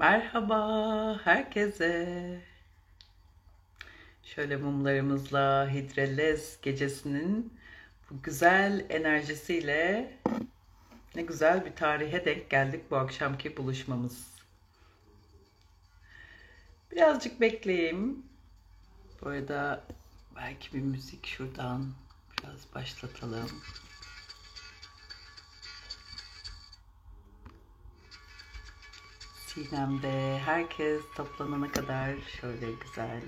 Merhaba herkese. Şöyle mumlarımızla Hidrellez gecesinin bu güzel enerjisiyle ne güzel bir tarihe denk geldik bu akşamki buluşmamız. Birazcık bekleyeyim. Bu arada belki bir müzik şuradan biraz başlatalım. Sinem'de herkes toplanana kadar şöyle güzel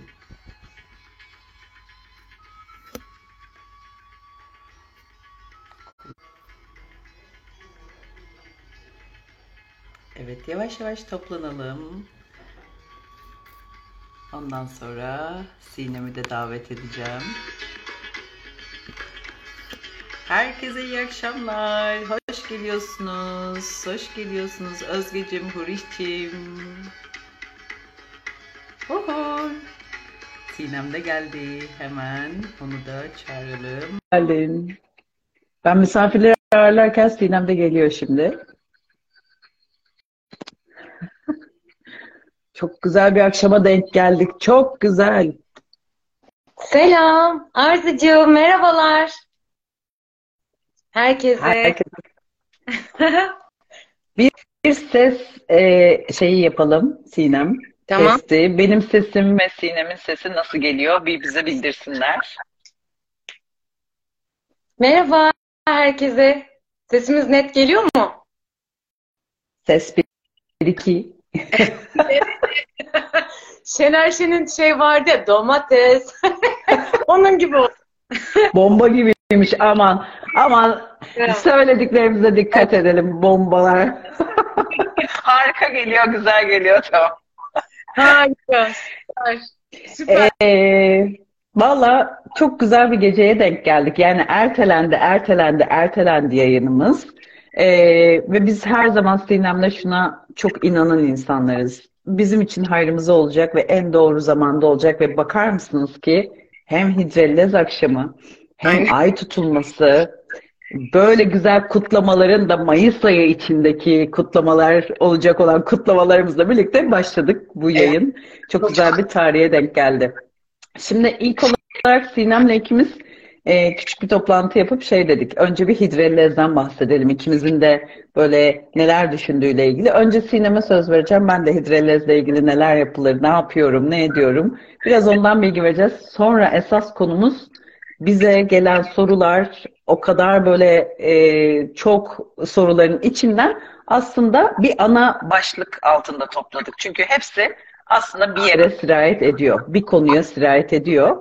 Evet yavaş yavaş toplanalım. Ondan sonra Sinem'i de davet edeceğim. Herkese iyi akşamlar. Geliyorsunuz. Hoş geliyorsunuz Özgecim, Hurişçim. Oho. Sinem de geldi. Hemen onu da çağıralım. geldin. Ben misafirleri ağırlarken Sinem de geliyor şimdi. Çok güzel bir akşama denk geldik. Çok güzel. Selam Arzucuğum, merhabalar herkese. Herkes bir ses e, şeyi yapalım Sinem. Tamam. Testi. Benim sesim ve Sinem'in sesi nasıl geliyor? Bir bize bildirsinler. Merhaba herkese. Sesimiz net geliyor mu? Ses 1 2. Şener Şen'in şey vardı ya domates. Onun gibi oldu. Bomba gibiymiş. Aman aman Evet. söylediklerimize dikkat edelim. Bombalar. Harika geliyor, güzel geliyor. Tamam. Harika. Süper. Ee, valla çok güzel bir geceye denk geldik. Yani ertelendi, ertelendi, ertelendi yayınımız. Ee, ve biz her zaman Sinem'le şuna çok inanan insanlarız. Bizim için hayrımıza olacak ve en doğru zamanda olacak ve bakar mısınız ki hem Hicrellez akşamı hem ay tutulması böyle güzel kutlamaların da Mayıs ayı içindeki kutlamalar olacak olan kutlamalarımızla birlikte başladık bu yayın. Çok güzel bir tarihe denk geldi. Şimdi ilk olarak Sinem'le ikimiz e, küçük bir toplantı yapıp şey dedik. Önce bir Hidrellez'den bahsedelim. İkimizin de böyle neler düşündüğüyle ilgili. Önce Sinem'e söz vereceğim. Ben de Hidrellez'le ilgili neler yapılır, ne yapıyorum, ne ediyorum. Biraz ondan bilgi vereceğiz. Sonra esas konumuz bize gelen sorular o kadar böyle e, çok soruların içinden aslında bir ana başlık altında topladık. Çünkü hepsi aslında bir yere sirayet ediyor. Bir konuya sirayet ediyor.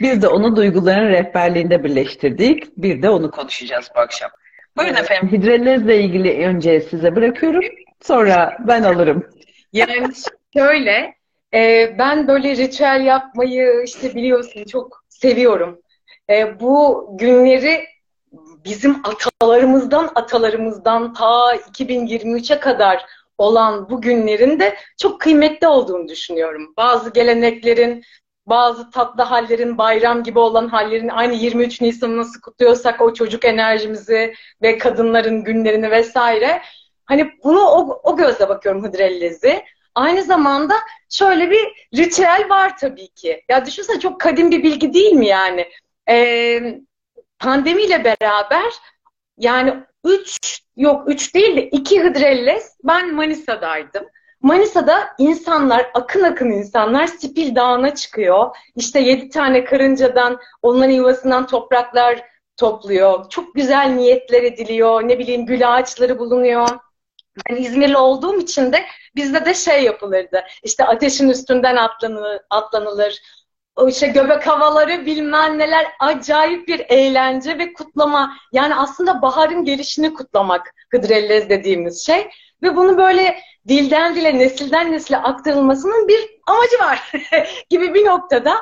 Bir de onu duyguların rehberliğinde birleştirdik. Bir de onu konuşacağız bu akşam. Buyurun efendim. Hidrellezle ilgili önce size bırakıyorum. Sonra ben alırım. Yani şöyle, e, ben böyle ritüel yapmayı işte biliyorsun çok seviyorum. E, bu günleri bizim atalarımızdan atalarımızdan ta 2023'e kadar olan bu günlerin de çok kıymetli olduğunu düşünüyorum. Bazı geleneklerin, bazı tatlı hallerin, bayram gibi olan hallerin aynı 23 Nisan'ı nasıl kutluyorsak o çocuk enerjimizi ve kadınların günlerini vesaire. Hani bunu o, o gözle bakıyorum Hıdrellez'i. Aynı zamanda şöyle bir ritüel var tabii ki. Ya düşünsene çok kadim bir bilgi değil mi yani? Ee, pandemiyle beraber yani 3 yok 3 değil de 2 Hıdrellez ben Manisa'daydım. Manisa'da insanlar, akın akın insanlar Spil Dağı'na çıkıyor. İşte 7 tane karıncadan, onların yuvasından topraklar topluyor. Çok güzel niyetler ediliyor. Ne bileyim gül ağaçları bulunuyor. Ben İzmirli olduğum için de bizde de şey yapılırdı. İşte ateşin üstünden atlanılır, atlanılır. O işte göbek havaları bilmem neler acayip bir eğlence ve kutlama. Yani aslında baharın gelişini kutlamak Hıdrellez dediğimiz şey. Ve bunu böyle dilden dile, nesilden nesile aktarılmasının bir amacı var gibi bir noktada.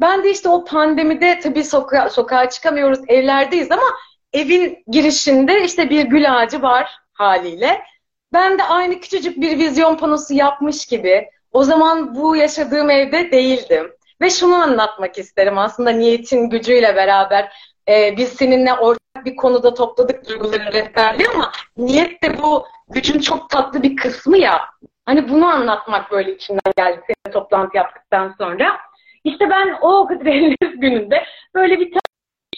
Ben de işte o pandemide tabii soka sokağa çıkamıyoruz, evlerdeyiz ama evin girişinde işte bir gül ağacı var haliyle. Ben de aynı küçücük bir vizyon panosu yapmış gibi o zaman bu yaşadığım evde değildim. Ve şunu anlatmak isterim aslında niyetin gücüyle beraber. Ee, biz seninle ortak bir konuda topladık duyguların rehberliği ama niyet de bu gücün çok tatlı bir kısmı ya. Hani bunu anlatmak böyle içimden geldi seninle toplantı yaptıktan sonra. İşte ben o Hıdrellez gününde böyle bir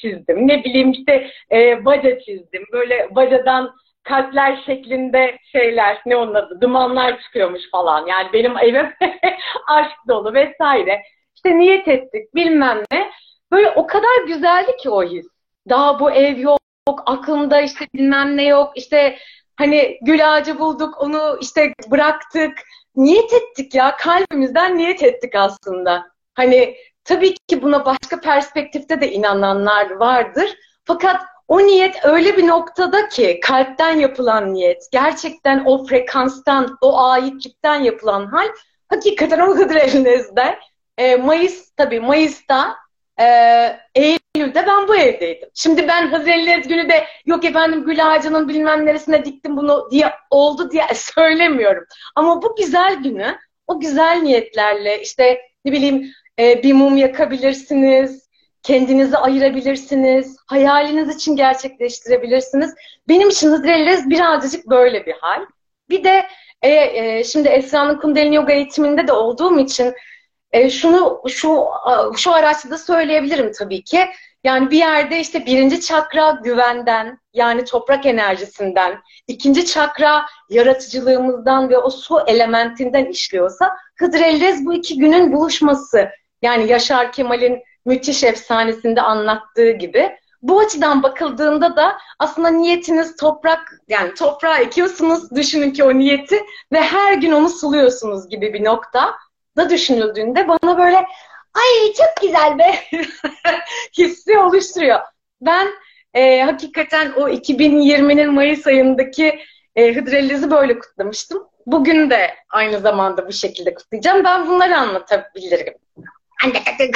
çizdim. Ne bileyim işte e, baca çizdim. Böyle bacadan kalpler şeklinde şeyler ne onun adı dumanlar çıkıyormuş falan. Yani benim evim aşk dolu vesaire. İşte niyet ettik bilmem ne. Böyle o kadar güzeldi ki o his. Daha bu ev yok, aklımda işte bilmem ne yok. İşte hani gül ağacı bulduk, onu işte bıraktık. Niyet ettik ya, kalbimizden niyet ettik aslında. Hani tabii ki buna başka perspektifte de inananlar vardır. Fakat o niyet öyle bir noktada ki kalpten yapılan niyet, gerçekten o frekanstan, o aitlikten yapılan hal hakikaten o Hıdrellez'de e, Mayıs tabii Mayıs'ta e, Eylül'de ben bu evdeydim. Şimdi ben Hıdrellez günü de yok efendim gül ağacının bilmem neresine diktim bunu diye oldu diye söylemiyorum. Ama bu güzel günü o güzel niyetlerle işte ne bileyim e, bir mum yakabilirsiniz, kendinizi ayırabilirsiniz, hayaliniz için gerçekleştirebilirsiniz. Benim için Hıdrellez birazcık böyle bir hal. Bir de e, e, şimdi Esra'nın Kundalini Yoga eğitiminde de olduğum için e, şunu şu şu araçta da söyleyebilirim tabii ki. Yani bir yerde işte birinci çakra güvenden yani toprak enerjisinden, ikinci çakra yaratıcılığımızdan ve o su elementinden işliyorsa Hıdrellez bu iki günün buluşması. Yani Yaşar Kemal'in müthiş efsanesinde anlattığı gibi. Bu açıdan bakıldığında da aslında niyetiniz toprak, yani toprağa ekiyorsunuz, düşünün ki o niyeti ve her gün onu suluyorsunuz gibi bir nokta da düşünüldüğünde bana böyle ay çok güzel be hissi oluşturuyor. Ben e, hakikaten o 2020'nin Mayıs ayındaki e, Hıdrellez'i böyle kutlamıştım. Bugün de aynı zamanda bu şekilde kutlayacağım. Ben bunları anlatabilirim.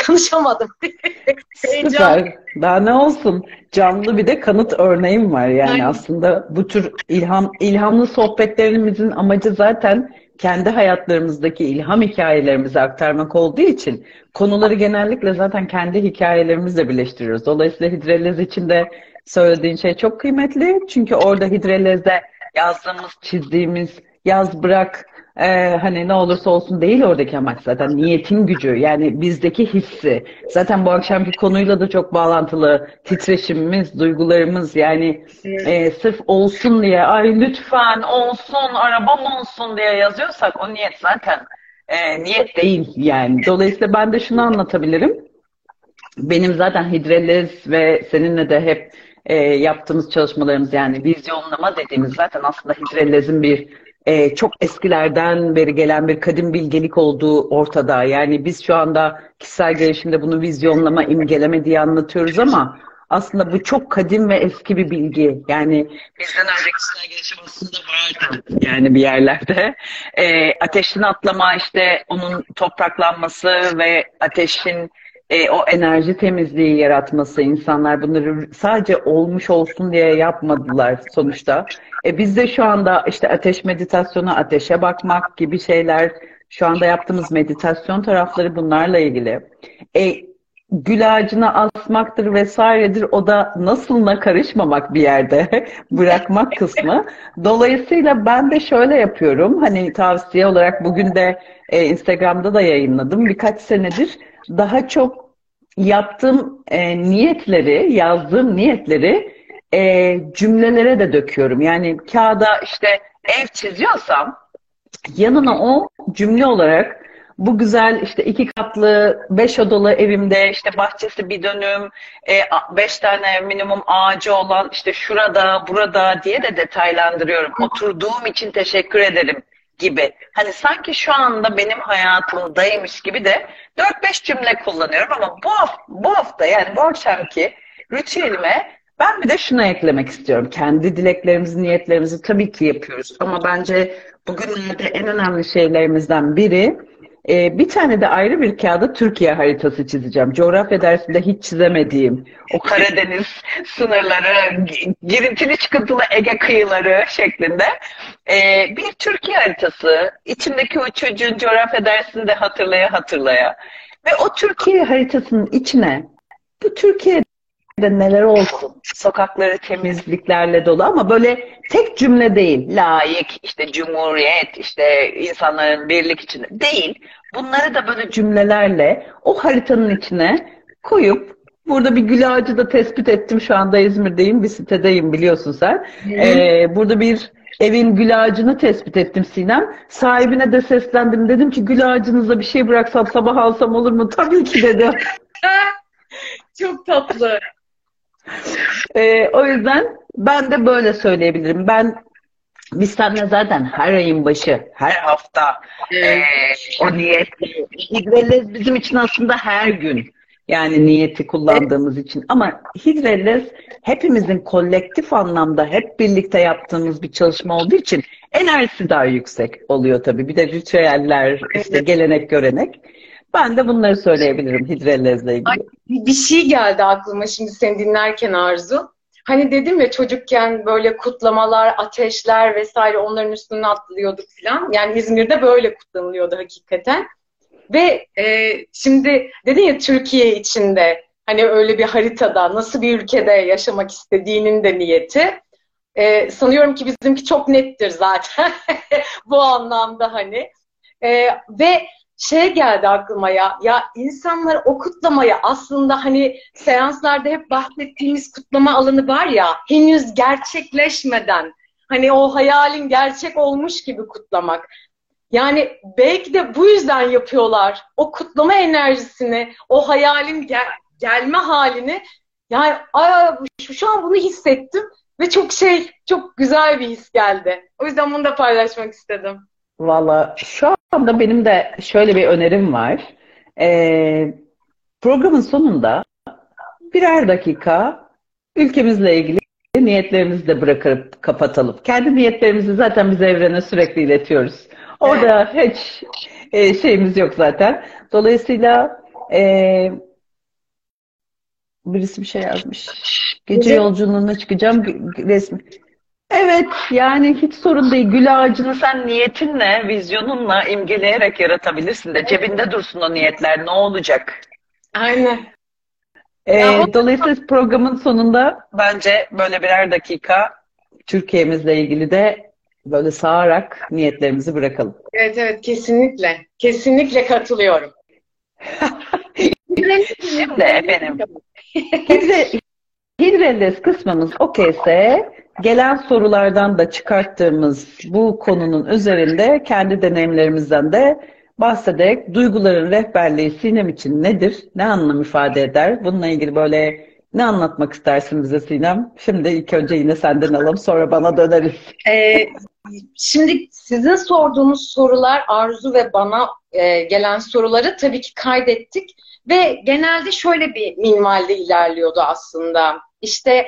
Konuşamadım. Süper. Daha ne olsun? Canlı bir de kanıt örneğim var yani Aynen. aslında bu tür ilham ilhamlı sohbetlerimizin amacı zaten kendi hayatlarımızdaki ilham hikayelerimizi aktarmak olduğu için konuları genellikle zaten kendi hikayelerimizle birleştiriyoruz. Dolayısıyla Hidrellez için de söylediğin şey çok kıymetli. Çünkü orada Hidrellez'de yazdığımız, çizdiğimiz yaz bırak ee, hani ne olursa olsun değil oradaki amaç zaten niyetin gücü yani bizdeki hissi. Zaten bu akşamki konuyla da çok bağlantılı titreşimimiz duygularımız yani e, sırf olsun diye ay lütfen olsun arabam olsun diye yazıyorsak o niyet zaten e, niyet değil yani. Dolayısıyla ben de şunu anlatabilirim. Benim zaten Hidrellez ve seninle de hep e, yaptığımız çalışmalarımız yani vizyonlama dediğimiz zaten aslında Hidrellez'in bir e, çok eskilerden beri gelen bir kadim bilgelik olduğu ortada. Yani biz şu anda kişisel gelişimde bunu vizyonlama, imgeleme diye anlatıyoruz ama aslında bu çok kadim ve eski bir bilgi. Yani bizden önce kişisel gelişim aslında vardı yani bir yerlerde. E, ateşin atlama işte onun topraklanması ve ateşin e, o enerji temizliği yaratması insanlar bunları sadece olmuş olsun diye yapmadılar sonuçta. E, biz de şu anda işte ateş meditasyonu, ateşe bakmak gibi şeyler şu anda yaptığımız meditasyon tarafları bunlarla ilgili. E, gül ağacına asmaktır vesairedir. O da nasılına karışmamak bir yerde bırakmak kısmı. Dolayısıyla ben de şöyle yapıyorum. Hani tavsiye olarak bugün de e, Instagram'da da yayınladım. Birkaç senedir daha çok yaptığım e, niyetleri, yazdığım niyetleri e, cümlelere de döküyorum. Yani kağıda işte ev çiziyorsam yanına o cümle olarak bu güzel işte iki katlı, beş odalı evimde işte bahçesi bir dönüm, e, beş tane minimum ağacı olan işte şurada, burada diye de detaylandırıyorum. Oturduğum için teşekkür ederim gibi. Hani sanki şu anda benim hayatımdaymış gibi de 4-5 cümle kullanıyorum ama bu hafta, bu hafta yani bu akşamki ritüelime ben bir de şunu eklemek istiyorum. Kendi dileklerimizi, niyetlerimizi tabii ki yapıyoruz ama bence bugünlerde en önemli şeylerimizden biri e, bir tane de ayrı bir kağıda Türkiye haritası çizeceğim. Coğrafya dersinde hiç çizemediğim o Karadeniz sınırları, girintili çıkıntılı Ege kıyıları şeklinde e, bir Türkiye haritası. İçimdeki o çocuğun coğrafya dersinde hatırlaya hatırlaya ve o Türkiye haritasının içine bu Türkiye neler olsun. Sokakları temizliklerle dolu ama böyle tek cümle değil. Layık, işte cumhuriyet, işte insanların birlik içinde değil. Bunları da böyle cümlelerle o haritanın içine koyup burada bir gül ağacı da tespit ettim. Şu anda İzmir'deyim, bir sitedeyim biliyorsun sen. Ee, burada bir evin gül ağacını tespit ettim Sinem. Sahibine de seslendim. Dedim ki gül ağacınıza bir şey bıraksam sabah alsam olur mu? Tabii ki dedi. Çok tatlı. Ee, o yüzden ben de böyle söyleyebilirim. Ben biz seninle zaten her ayın başı, her hafta ee, o niyetle. Hidrellez bizim için aslında her gün. Yani niyeti kullandığımız için. Ama Hidrellez hepimizin kolektif anlamda hep birlikte yaptığımız bir çalışma olduğu için enerjisi daha yüksek oluyor tabii. Bir de ritüeller, işte gelenek görenek. Ben de bunları söyleyebilirim Hidrellez'le ilgili. Ay, bir şey geldi aklıma şimdi seni dinlerken Arzu. Hani dedim ya çocukken böyle kutlamalar, ateşler vesaire onların üstüne atlıyorduk falan. Yani İzmir'de böyle kutlanılıyordu hakikaten. Ve e, şimdi dedin ya Türkiye içinde hani öyle bir haritada nasıl bir ülkede yaşamak istediğinin de niyeti. E, sanıyorum ki bizimki çok nettir zaten bu anlamda hani. E, ve şey geldi aklıma ya, ya insanlar o kutlamayı aslında hani seanslarda hep bahsettiğimiz kutlama alanı var ya, henüz gerçekleşmeden, hani o hayalin gerçek olmuş gibi kutlamak. Yani belki de bu yüzden yapıyorlar. O kutlama enerjisini, o hayalin gel gelme halini. Yani aa, şu an bunu hissettim ve çok şey, çok güzel bir his geldi. O yüzden bunu da paylaşmak istedim. Valla şu anda benim de şöyle bir önerim var. Ee, programın sonunda birer dakika ülkemizle ilgili niyetlerimizi de bırakıp kapatalım. Kendi niyetlerimizi zaten biz evrene sürekli iletiyoruz. Orada hiç e, şeyimiz yok zaten. Dolayısıyla e, birisi bir şey yazmış. Gece yolculuğuna çıkacağım resmi. Evet yani hiç sorun değil. Gül ağacını sen niyetinle, vizyonunla imgeleyerek yaratabilirsin de cebinde dursun o niyetler ne olacak? Aynen. Ee, Ya o- dolayısıyla programın sonunda bence böyle birer dakika Türkiye'mizle ilgili de böyle sağarak niyetlerimizi bırakalım. Evet evet kesinlikle. Kesinlikle katılıyorum. Şimdi efendim Hidre, Hidrellez kısmımız okeyse gelen sorulardan da çıkarttığımız bu konunun üzerinde kendi deneyimlerimizden de bahsederek duyguların rehberliği Sinem için nedir? Ne anlam ifade eder? Bununla ilgili böyle ne anlatmak istersin bize Sinem? Şimdi ilk önce yine senden alalım sonra bana döneriz. Ee, şimdi sizin sorduğunuz sorular Arzu ve bana e, gelen soruları tabii ki kaydettik ve genelde şöyle bir minvalde ilerliyordu aslında. İşte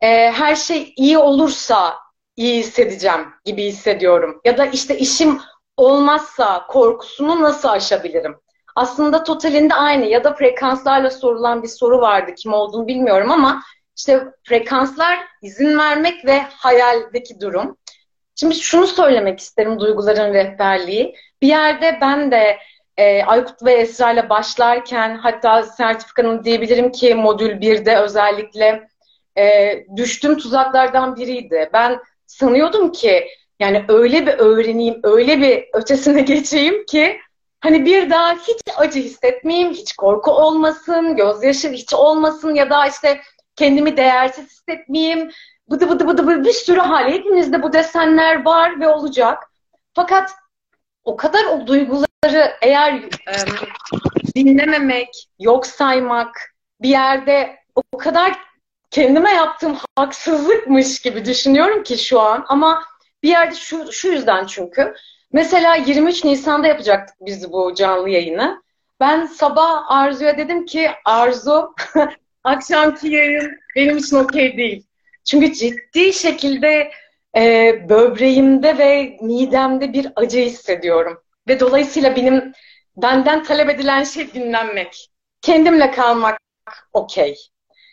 e, her şey iyi olursa iyi hissedeceğim gibi hissediyorum. Ya da işte işim olmazsa korkusunu nasıl aşabilirim? Aslında totalinde aynı ya da frekanslarla sorulan bir soru vardı. Kim olduğunu bilmiyorum ama işte frekanslar izin vermek ve hayaldeki durum. Şimdi şunu söylemek isterim duyguların rehberliği. Bir yerde ben de e, Aykut ve Esra ile başlarken hatta sertifikanın diyebilirim ki modül 1'de özellikle e, düştüğüm tuzaklardan biriydi. Ben sanıyordum ki yani öyle bir öğreneyim, öyle bir ötesine geçeyim ki hani bir daha hiç acı hissetmeyeyim, hiç korku olmasın, gözyaşı hiç olmasın ya da işte kendimi değersiz hissetmeyeyim. Bıdı bıdı bıdı bıdı bir sürü hali. Hepimizde bu desenler var ve olacak. Fakat o kadar o duyguları eğer e, dinlememek, yok saymak, bir yerde o kadar kendime yaptığım haksızlıkmış gibi düşünüyorum ki şu an. Ama bir yerde şu, şu yüzden çünkü. Mesela 23 Nisan'da yapacaktık biz bu canlı yayını. Ben sabah Arzu'ya dedim ki Arzu akşamki yayın benim için okey değil. Çünkü ciddi şekilde e, böbreğimde ve midemde bir acı hissediyorum. Ve dolayısıyla benim benden talep edilen şey dinlenmek. Kendimle kalmak okey.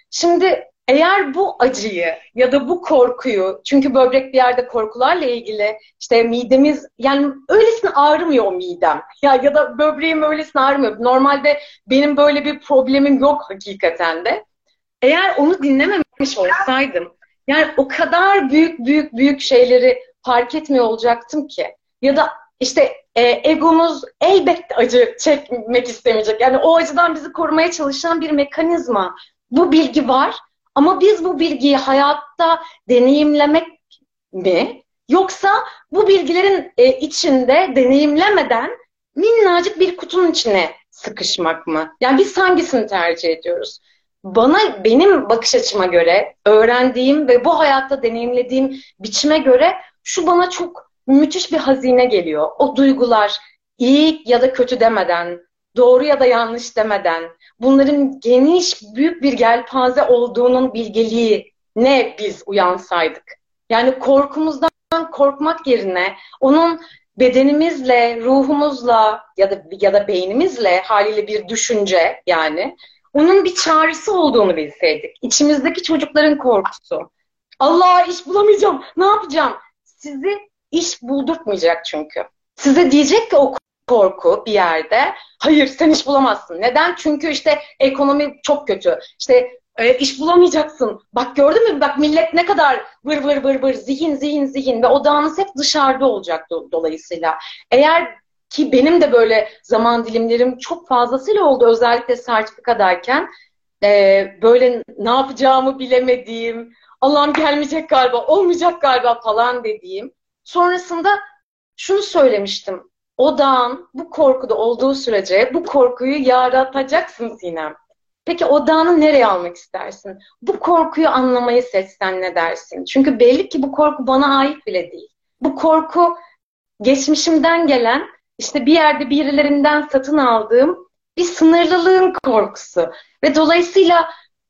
Şimdi eğer bu acıyı ya da bu korkuyu, çünkü böbrek bir yerde korkularla ilgili işte midemiz yani öylesine ağrımıyor o midem. Ya ya da böbreğim öylesine ağrımıyor. Normalde benim böyle bir problemim yok hakikaten de. Eğer onu dinlememiş olsaydım yani o kadar büyük büyük büyük şeyleri fark etmiyor olacaktım ki. Ya da işte e, egomuz elbette acı çekmek istemeyecek. Yani o acıdan bizi korumaya çalışan bir mekanizma. Bu bilgi var ama biz bu bilgiyi hayatta deneyimlemek mi? Yoksa bu bilgilerin e, içinde deneyimlemeden minnacık bir kutunun içine sıkışmak mı? Yani biz hangisini tercih ediyoruz? Bana benim bakış açıma göre öğrendiğim ve bu hayatta deneyimlediğim biçime göre şu bana çok müthiş bir hazine geliyor. O duygular iyi ya da kötü demeden, doğru ya da yanlış demeden, bunların geniş, büyük bir gelpaze olduğunun bilgeliği ne biz uyansaydık. Yani korkumuzdan korkmak yerine onun bedenimizle, ruhumuzla ya da ya da beynimizle haliyle bir düşünce yani onun bir çağrısı olduğunu bilseydik. İçimizdeki çocukların korkusu. Allah iş bulamayacağım. Ne yapacağım? Sizi iş buldurtmayacak çünkü. Size diyecek ki o korku bir yerde. Hayır sen iş bulamazsın. Neden? Çünkü işte ekonomi çok kötü. İşte e, iş bulamayacaksın. Bak gördün mü? Bak millet ne kadar vır vır vır vır zihin zihin zihin ve odağınız hep dışarıda olacak do dolayısıyla. Eğer ki benim de böyle zaman dilimlerim çok fazlasıyla oldu özellikle sertifikadayken e, böyle ne yapacağımı bilemediğim Allah'ım gelmeyecek galiba olmayacak galiba falan dediğim sonrasında şunu söylemiştim odağın bu korkuda olduğu sürece bu korkuyu yaratacaksın Sinem. Peki odağını nereye almak istersin? Bu korkuyu anlamayı seçsen ne dersin? Çünkü belli ki bu korku bana ait bile değil. Bu korku geçmişimden gelen işte bir yerde birilerinden satın aldığım bir sınırlılığın korkusu. Ve dolayısıyla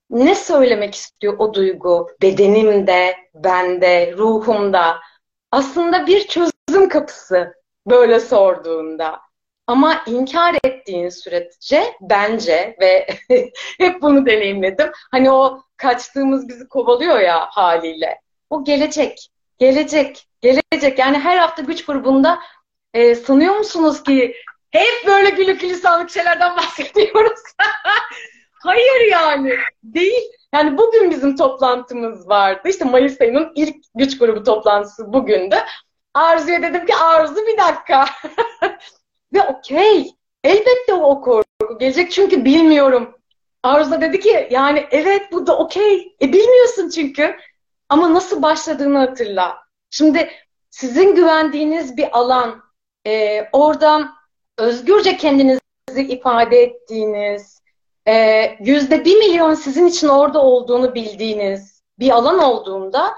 ne söylemek istiyor o duygu? Bedenimde, bende, ruhumda. Aslında bir çözüm kapısı böyle sorduğunda. Ama inkar ettiğin sürece bence ve hep bunu deneyimledim. Hani o kaçtığımız bizi kovalıyor ya haliyle. O gelecek, gelecek, gelecek. Yani her hafta güç grubunda e, sanıyor musunuz ki hep böyle gülük gülistanlık şeylerden bahsediyoruz? Hayır yani. Değil. Yani bugün bizim toplantımız vardı. İşte Mayıs ayının ilk güç grubu toplantısı bugündü. Arzu'ya dedim ki Arzu bir dakika. Ve okey. Elbette o korku gelecek çünkü bilmiyorum. Arzu da dedi ki yani evet bu da okey. E bilmiyorsun çünkü. Ama nasıl başladığını hatırla. Şimdi sizin güvendiğiniz bir alan, e, oradan özgürce kendinizi ifade ettiğiniz, e, yüzde bir milyon sizin için orada olduğunu bildiğiniz bir alan olduğunda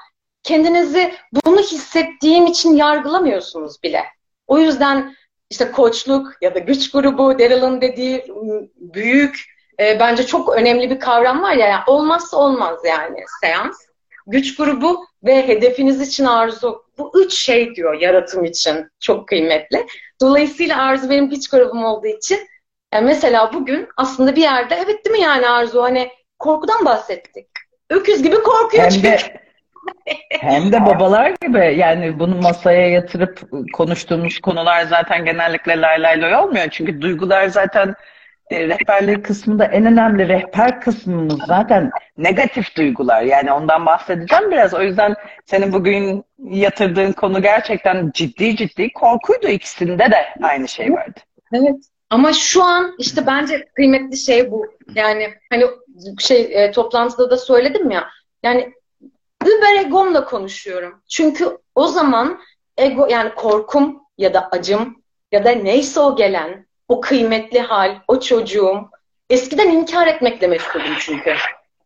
kendinizi bunu hissettiğim için yargılamıyorsunuz bile. O yüzden işte koçluk ya da güç grubu, Daryl'ın dediği büyük, e, bence çok önemli bir kavram var ya, yani olmazsa olmaz yani seans. Güç grubu ve hedefiniz için arzu. Bu üç şey diyor yaratım için çok kıymetli. Dolayısıyla arzu benim güç grubum olduğu için yani mesela bugün aslında bir yerde evet değil mi yani arzu hani korkudan bahsettik. Öküz gibi korkuyor Hem çünkü. de hem de babalar gibi yani bunu masaya yatırıp konuştuğumuz konular zaten genellikle lay lay loy olmuyor. Çünkü duygular zaten e, rehberlik kısmında en önemli rehber kısmımız zaten negatif duygular. Yani ondan bahsedeceğim biraz. O yüzden senin bugün yatırdığın konu gerçekten ciddi ciddi korkuydu. ikisinde de aynı şey vardı. Evet. Ama şu an işte bence kıymetli şey bu. Yani hani şey e, toplantıda da söyledim ya. Yani über egomla konuşuyorum. Çünkü o zaman ego yani korkum ya da acım ya da neyse o gelen o kıymetli hal, o çocuğum eskiden inkar etmekle meşgulüm çünkü.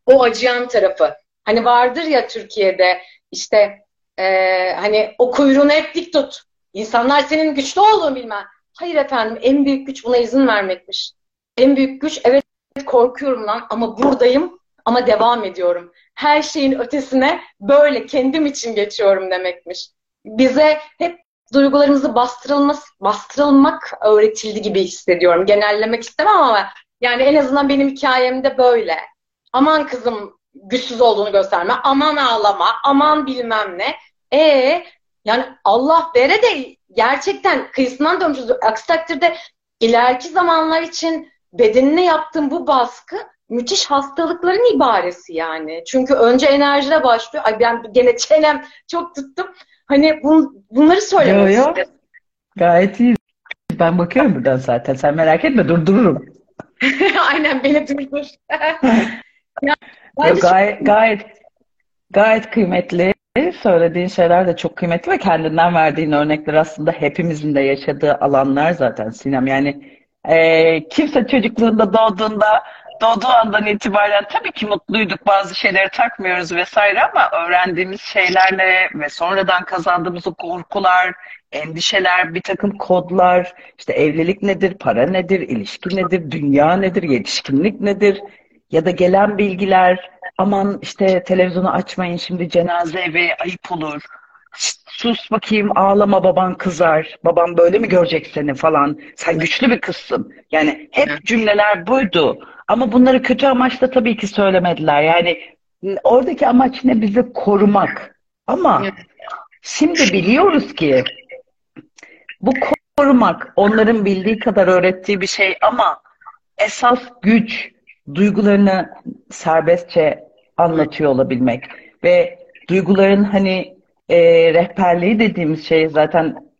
O acıyan tarafı. Hani vardır ya Türkiye'de işte e, hani o kuyruğunu hep dik tut. İnsanlar senin güçlü olduğunu bilmem. Hayır efendim en büyük güç buna izin vermekmiş. En büyük güç evet korkuyorum lan ama buradayım ama devam ediyorum. Her şeyin ötesine böyle kendim için geçiyorum demekmiş. Bize hep duygularımızı bastırılması, bastırılmak öğretildi gibi hissediyorum. Genellemek istemem ama yani en azından benim hikayemde böyle. Aman kızım güçsüz olduğunu gösterme, aman ağlama, aman bilmem ne. E yani Allah vere de gerçekten kıyısından dönmüşüz. Aksi takdirde ileriki zamanlar için bedenine yaptığım bu baskı müthiş hastalıkların ibaresi yani. Çünkü önce enerjide başlıyor. Ay ben gene çenem çok tuttum. Hani bun, bunları söylemek Yo, yo. istedim. Gayet iyi. Ben bakıyorum buradan zaten. Sen merak etme durdururum. Aynen beni durdur. Yo, Bence çok- gayet, gayet, gayet kıymetli. Söylediğin şeyler de çok kıymetli ve kendinden verdiğin örnekler aslında hepimizin de yaşadığı alanlar zaten Sinem. Yani e, kimse çocukluğunda doğduğunda doğduğu andan itibaren tabii ki mutluyduk bazı şeyleri takmıyoruz vesaire ama öğrendiğimiz şeylerle ve sonradan kazandığımız o korkular, endişeler, bir takım kodlar, işte evlilik nedir, para nedir, ilişki nedir, dünya nedir, yetişkinlik nedir ya da gelen bilgiler aman işte televizyonu açmayın şimdi cenaze evi ayıp olur. Sus bakayım ağlama baban kızar. Babam böyle mi görecek seni falan. Sen güçlü bir kızsın. Yani hep cümleler buydu. Ama bunları kötü amaçla tabii ki söylemediler. Yani oradaki amaç ne? Bizi korumak. Ama şimdi biliyoruz ki bu korumak onların bildiği kadar öğrettiği bir şey ama esas güç duygularını serbestçe anlatıyor olabilmek ve duyguların hani e, rehberliği dediğimiz şey zaten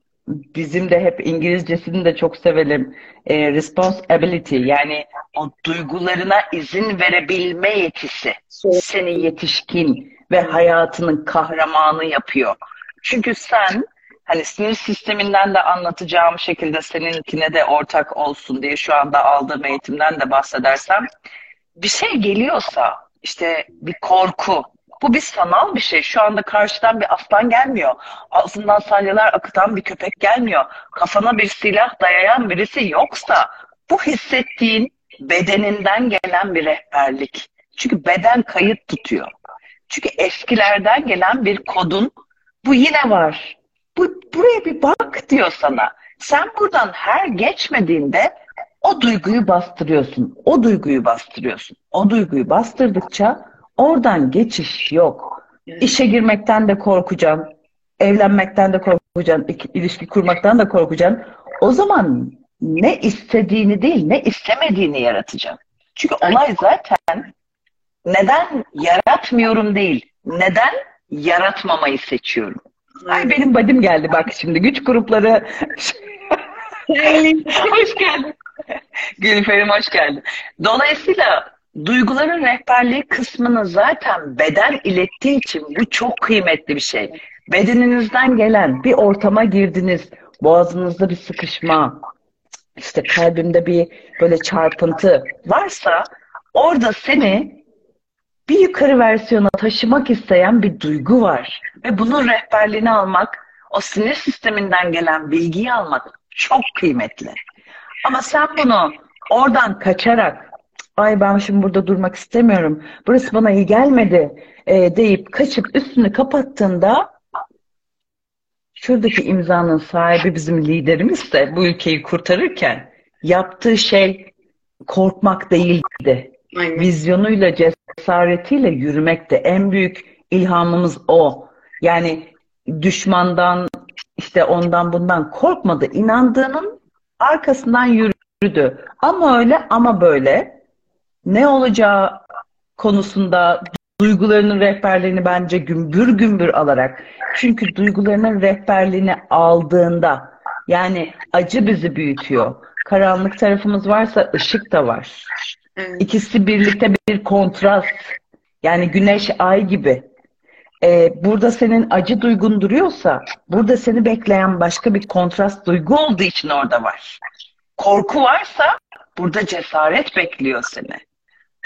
bizim de hep İngilizcesini de çok sevelim. E, responsibility yani o duygularına izin verebilme yetisi seni yetişkin ve hayatının kahramanı yapıyor. Çünkü sen hani sinir sisteminden de anlatacağım şekilde seninkine de ortak olsun diye şu anda aldığım eğitimden de bahsedersem bir şey geliyorsa işte bir korku bu bir sanal bir şey. Şu anda karşıdan bir aslan gelmiyor. Ağzından salyalar akıtan bir köpek gelmiyor. Kafana bir silah dayayan birisi yoksa bu hissettiğin bedeninden gelen bir rehberlik. Çünkü beden kayıt tutuyor. Çünkü eskilerden gelen bir kodun bu yine var. Bu, buraya bir bak diyor sana. Sen buradan her geçmediğinde o duyguyu bastırıyorsun. O duyguyu bastırıyorsun. O duyguyu bastırdıkça oradan geçiş yok. İşe girmekten de korkacaksın. Evlenmekten de korkacaksın. ilişki kurmaktan da korkacaksın. O zaman ne istediğini değil, ne istemediğini yaratacaksın. Çünkü olay zaten neden yaratmıyorum değil, neden yaratmamayı seçiyorum. Ay benim badim geldi bak şimdi güç grupları. hoş geldin. Gülferim hoş geldin. Dolayısıyla duyguların rehberliği kısmını zaten beden ilettiği için bu çok kıymetli bir şey. Bedeninizden gelen bir ortama girdiniz, boğazınızda bir sıkışma, işte kalbimde bir böyle çarpıntı varsa orada seni bir yukarı versiyona taşımak isteyen bir duygu var. Ve bunun rehberliğini almak, o sinir sisteminden gelen bilgiyi almak çok kıymetli. Ama sen bunu oradan kaçarak ay ben şimdi burada durmak istemiyorum, burası bana iyi gelmedi e, deyip kaçıp üstünü kapattığında şuradaki imzanın sahibi bizim liderimiz de bu ülkeyi kurtarırken yaptığı şey korkmak değildi. Aynen. Vizyonuyla, cesaretiyle yürümekte en büyük ilhamımız o. Yani düşmandan, işte ondan bundan korkmadı. İnandığının arkasından yürüdü. Ama öyle ama böyle. Ne olacağı konusunda duygularının rehberliğini bence gümbür gümbür alarak. Çünkü duygularının rehberliğini aldığında yani acı bizi büyütüyor. Karanlık tarafımız varsa ışık da var. Evet. İkisi birlikte bir kontrast. Yani güneş ay gibi. Ee, burada senin acı duygun duruyorsa burada seni bekleyen başka bir kontrast duygu olduğu için orada var. Korku varsa burada cesaret bekliyor seni.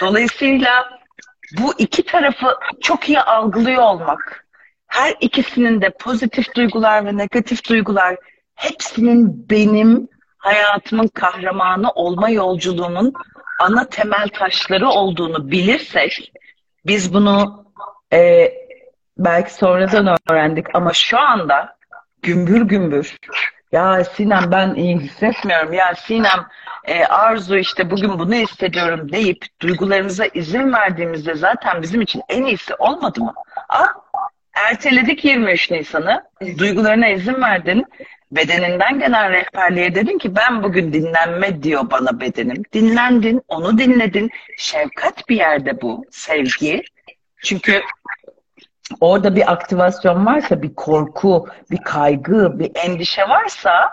Dolayısıyla bu iki tarafı çok iyi algılıyor olmak, her ikisinin de pozitif duygular ve negatif duygular hepsinin benim hayatımın kahramanı olma yolculuğumun ana temel taşları olduğunu bilirsek biz bunu e, belki sonradan öğrendik ama şu anda gümbür gümbür ya Sinem ben hissetmiyorum ya Sinem e, Arzu işte bugün bunu hissediyorum deyip duygularımıza izin verdiğimizde zaten bizim için en iyisi olmadı mı? Aa, Erteledik 23 Nisan'ı. Duygularına izin verdin. Bedeninden gelen rehberliğe dedin ki ben bugün dinlenme diyor bana bedenim. Dinlendin, onu dinledin. Şefkat bir yerde bu, sevgi. Çünkü orada bir aktivasyon varsa, bir korku, bir kaygı, bir endişe varsa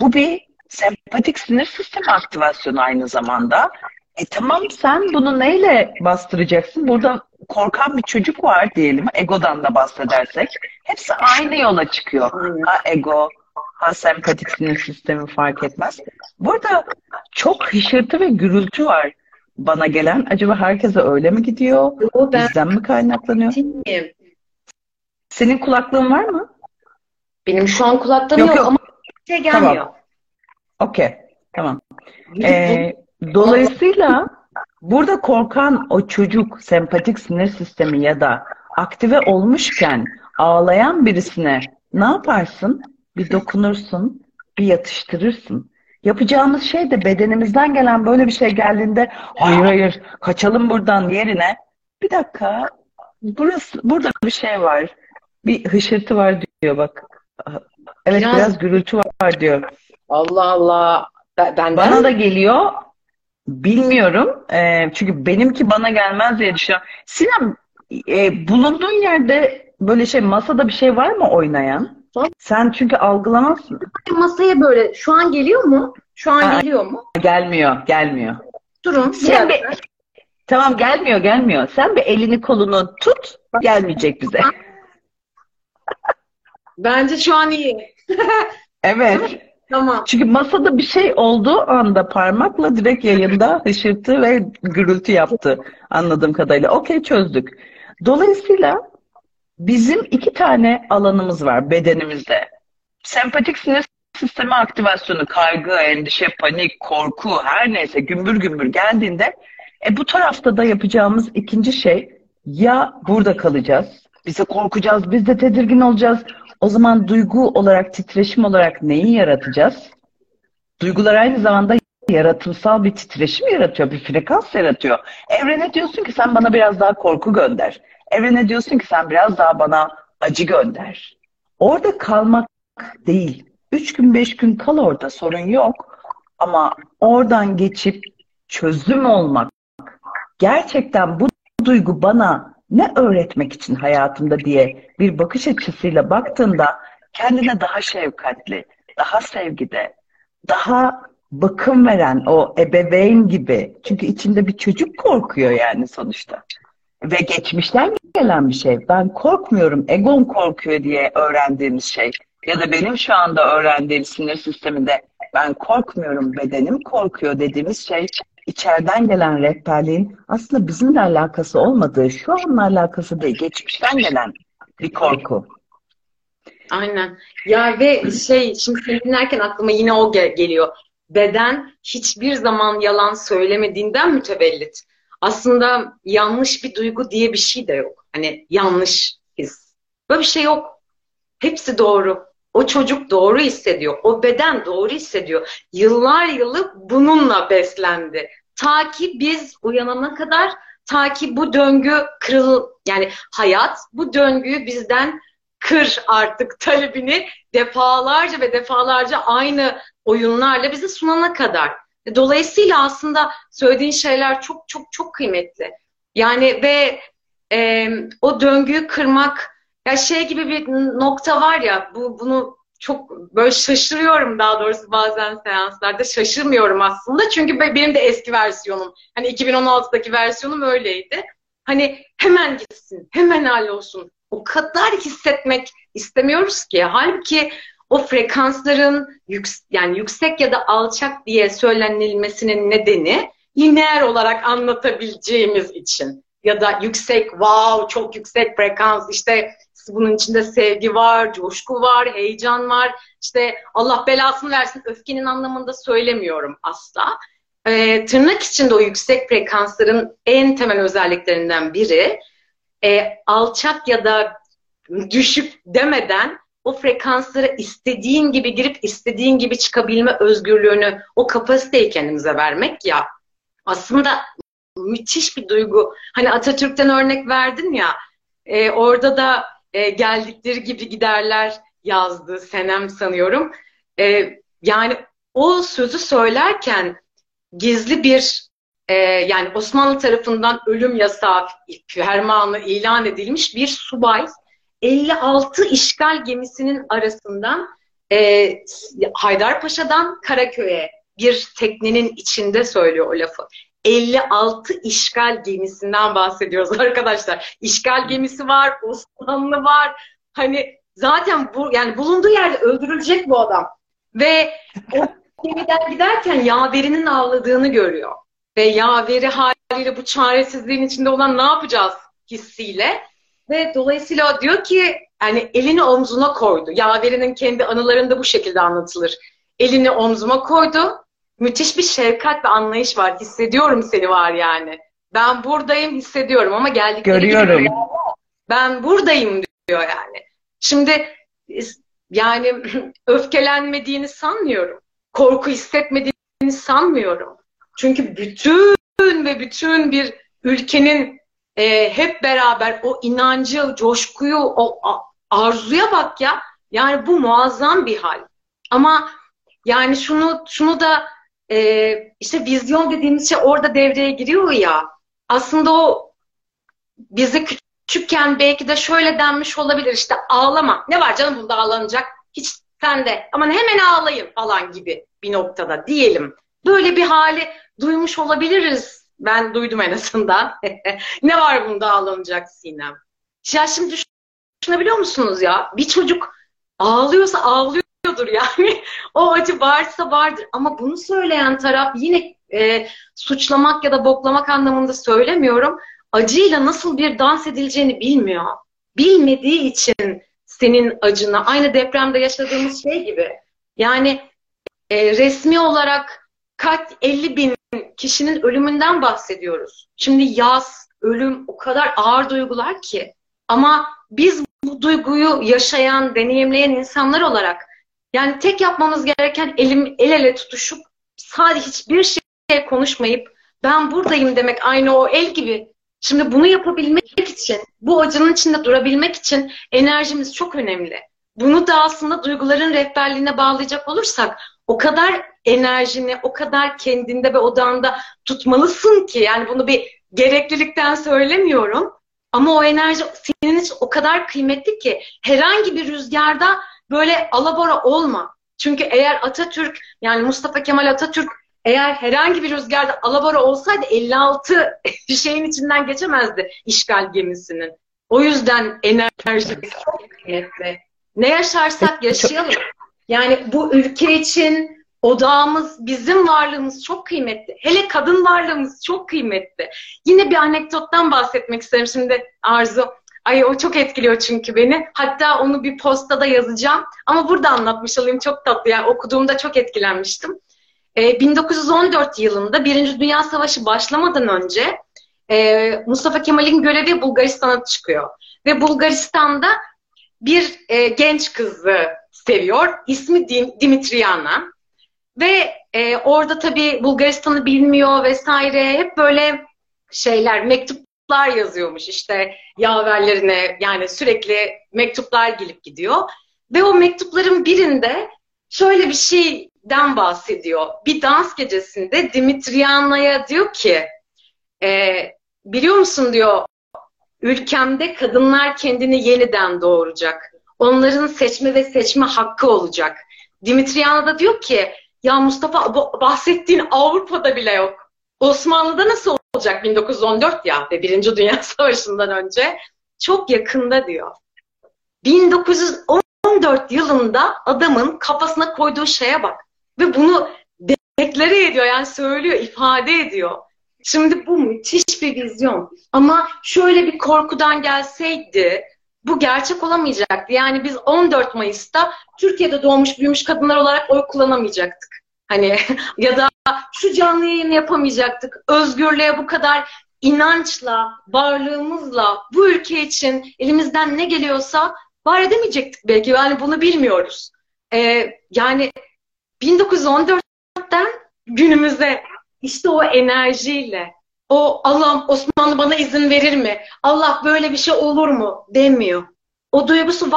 bu bir sempatik sinir sistemi aktivasyonu aynı zamanda. E tamam sen bunu neyle bastıracaksın? Burada korkan bir çocuk var diyelim. Egodan da bahsedersek. Hepsi aynı yola çıkıyor. Ha ego, ha sempatik sinir sistemi fark etmez. Burada çok hışırtı ve gürültü var bana gelen. Acaba herkese öyle mi gidiyor? O ben Bizden mi kaynaklanıyor? miyim? Senin kulaklığın var mı? Benim şu an kulaklığım Yok, yok, yok. ama bir şey gelmiyor. Tamam. Okey. Tamam. Ee, dolayısıyla burada korkan o çocuk sempatik sinir sistemi ya da aktive olmuşken ağlayan birisine ne yaparsın? Bir dokunursun, bir yatıştırırsın. Yapacağımız şey de bedenimizden gelen böyle bir şey geldiğinde hayır hayır kaçalım buradan yerine bir dakika burası burada bir şey var. Bir hışırtı var diyor bak. Evet Biraz- biraz gürültü var diyor. Allah Allah. Ben, Bana da geliyor. Bilmiyorum. Ee, çünkü benimki bana gelmez diye düşünüyorum. Sinem, e, bulunduğun yerde böyle şey masada bir şey var mı oynayan? Var. Sen çünkü algılamazsın. masaya böyle şu an geliyor mu? Şu an Ha. geliyor mu? Gelmiyor, gelmiyor. Durun. Sen bir, tamam gelmiyor, gelmiyor. Sen bir elini kolunu tut, gelmeyecek bize. Bence şu an iyi. Evet. Tamam. Çünkü masada bir şey olduğu anda parmakla direkt yayında hışırtı ve gürültü yaptı anladığım kadarıyla. Okey çözdük. Dolayısıyla bizim iki tane alanımız var bedenimizde. Sempatik sinir sistemi aktivasyonu, kaygı, endişe, panik, korku her neyse gümbür gümbür geldiğinde e, bu tarafta da yapacağımız ikinci şey ya burada kalacağız, biz de korkacağız, biz de tedirgin olacağız. O zaman duygu olarak, titreşim olarak neyi yaratacağız? Duygular aynı zamanda yaratımsal bir titreşim yaratıyor, bir frekans yaratıyor. Evrene diyorsun ki sen bana biraz daha korku gönder. Evrene diyorsun ki sen biraz daha bana acı gönder. Orada kalmak değil. Üç gün, beş gün kal orada sorun yok. Ama oradan geçip çözüm olmak, gerçekten bu duygu bana ne öğretmek için hayatımda diye bir bakış açısıyla baktığında kendine daha şefkatli, daha sevgide, daha bakım veren o ebeveyn gibi. Çünkü içinde bir çocuk korkuyor yani sonuçta. Ve geçmişten gelen bir şey. Ben korkmuyorum, egom korkuyor diye öğrendiğimiz şey. Ya da benim şu anda öğrendiğim sinir sisteminde ben korkmuyorum, bedenim korkuyor dediğimiz şey içeriden gelen rehberliğin aslında bizimle alakası olmadığı, şu anla alakası değil, geçmişten gelen bir korku. Aynen. Ya ve şey şimdi seni dinlerken aklıma yine o gel- geliyor. Beden hiçbir zaman yalan söylemediğinden mütevellit. Aslında yanlış bir duygu diye bir şey de yok. Hani yanlış his. Böyle bir şey yok. Hepsi doğru. O çocuk doğru hissediyor. O beden doğru hissediyor. Yıllar yılı bununla beslendi. Ta ki biz uyanana kadar, ta ki bu döngü kırıl, yani hayat bu döngüyü bizden kır artık talebini defalarca ve defalarca aynı oyunlarla bize sunana kadar. Dolayısıyla aslında söylediğin şeyler çok çok çok kıymetli. Yani ve e, o döngüyü kırmak ya şey gibi bir nokta var ya bu bunu çok böyle şaşırıyorum daha doğrusu bazen seanslarda şaşırmıyorum aslında çünkü be- benim de eski versiyonum hani 2016'daki versiyonum öyleydi. Hani hemen gitsin, hemen hallolsun. O kadar hissetmek istemiyoruz ki. Halbuki o frekansların yüks yani yüksek ya da alçak diye söylenilmesinin nedeni lineer olarak anlatabileceğimiz için. Ya da yüksek, wow, çok yüksek frekans, işte bunun içinde sevgi var, coşku var, heyecan var. İşte Allah belasını versin öfkenin anlamında söylemiyorum asla. Ee, tırnak içinde o yüksek frekansların en temel özelliklerinden biri e, alçak ya da düşük demeden o frekanslara istediğin gibi girip istediğin gibi çıkabilme özgürlüğünü, o kapasiteyi kendimize vermek ya aslında müthiş bir duygu. Hani Atatürk'ten örnek verdin ya e, orada da e, geldikleri gibi giderler yazdı Senem sanıyorum. E, yani o sözü söylerken gizli bir e, yani Osmanlı tarafından ölüm yasağı fermanı ilan edilmiş bir subay 56 işgal gemisinin arasından e, Haydarpaşa'dan Karaköy'e bir teknenin içinde söylüyor o lafı. 56 işgal gemisinden bahsediyoruz arkadaşlar. İşgal gemisi var, Osmanlı var. Hani zaten bu yani bulunduğu yerde öldürülecek bu adam. Ve o gemiden giderken yaverinin ağladığını görüyor. Ve yaveri haliyle bu çaresizliğin içinde olan ne yapacağız hissiyle. Ve dolayısıyla diyor ki yani elini omzuna koydu. Yaverinin kendi anılarında bu şekilde anlatılır. Elini omzuma koydu. Müthiş bir şefkat ve anlayış var. Hissediyorum seni var yani. Ben buradayım hissediyorum ama geldikleri Görüyorum. gibi ben buradayım diyor yani. Şimdi yani öfkelenmediğini sanmıyorum. Korku hissetmediğini sanmıyorum. Çünkü bütün ve bütün bir ülkenin e, hep beraber o inancı, coşkuyu, o arzuya bak ya. Yani bu muazzam bir hal. Ama yani şunu şunu da e, işte vizyon dediğimiz şey orada devreye giriyor ya. Aslında o bize küçükken belki de şöyle denmiş olabilir işte ağlama. Ne var canım bunda ağlanacak? Hiç sen de aman hemen ağlayın falan gibi bir noktada diyelim. Böyle bir hali duymuş olabiliriz. Ben duydum en azından. ne var bunda ağlanacak Sinem? Ya şimdi düşünebiliyor musunuz ya? Bir çocuk ağlıyorsa ağlıyordur yani. o acı varsa vardır. Ama bunu söyleyen taraf yine e, suçlamak ya da boklamak anlamında söylemiyorum. Acıyla nasıl bir dans edileceğini bilmiyor. Bilmediği için senin acına aynı depremde yaşadığımız şey gibi. Yani e, resmi olarak kaç 50 bin kişinin ölümünden bahsediyoruz. Şimdi yaz, ölüm o kadar ağır duygular ki. Ama biz bu duyguyu yaşayan, deneyimleyen insanlar olarak yani tek yapmamız gereken elim el ele tutuşup sadece hiçbir şey konuşmayıp ben buradayım demek aynı o el gibi. Şimdi bunu yapabilmek için, bu acının içinde durabilmek için enerjimiz çok önemli. Bunu da aslında duyguların rehberliğine bağlayacak olursak o kadar enerjini, o kadar kendinde ve odağında tutmalısın ki yani bunu bir gereklilikten söylemiyorum. Ama o enerji senin için o kadar kıymetli ki herhangi bir rüzgarda böyle alabora olma. Çünkü eğer Atatürk yani Mustafa Kemal Atatürk eğer herhangi bir rüzgarda alabora olsaydı 56 şeyin içinden geçemezdi işgal gemisinin. O yüzden enerji çok kıymetli. Ne yaşarsak yaşayalım. Yani bu ülke için odağımız, bizim varlığımız çok kıymetli. Hele kadın varlığımız çok kıymetli. Yine bir anekdottan bahsetmek isterim şimdi Arzu. Ay o çok etkiliyor çünkü beni. Hatta onu bir postada yazacağım. Ama burada anlatmış olayım çok tatlı. Yani okuduğumda çok etkilenmiştim. Ee, 1914 yılında Birinci Dünya Savaşı başlamadan önce e, Mustafa Kemal'in görevi Bulgaristan'a çıkıyor. Ve Bulgaristan'da bir e, genç kızı seviyor. İsmi Dim Dimitriana. Ve e, orada tabii Bulgaristan'ı bilmiyor vesaire. Hep böyle şeyler, mektuplar yazıyormuş işte yaverlerine. Yani sürekli mektuplar gelip gidiyor. Ve o mektupların birinde şöyle bir şeyden bahsediyor. Bir dans gecesinde Dimitriana'ya diyor ki e, biliyor musun diyor ülkemde kadınlar kendini yeniden doğuracak. Onların seçme ve seçme hakkı olacak. Dimitriana da diyor ki ya Mustafa bahsettiğin Avrupa'da bile yok. Osmanlı'da nasıl olacak 1914 ya ve Birinci Dünya Savaşı'ndan önce? Çok yakında diyor. 1914 yılında adamın kafasına koyduğu şeye bak. Ve bunu deklare ediyor yani söylüyor, ifade ediyor. Şimdi bu müthiş bir vizyon. Ama şöyle bir korkudan gelseydi bu gerçek olamayacaktı. Yani biz 14 Mayıs'ta Türkiye'de doğmuş büyümüş kadınlar olarak oy kullanamayacaktık. Hani ya da şu canlı yayını yapamayacaktık. Özgürlüğe bu kadar inançla, varlığımızla bu ülke için elimizden ne geliyorsa var edemeyecektik belki. Yani bunu bilmiyoruz. Ee, yani 1914'ten günümüze işte o enerjiyle o Allah'ım Osmanlı bana izin verir mi? Allah böyle bir şey olur mu? demiyor. o duygusu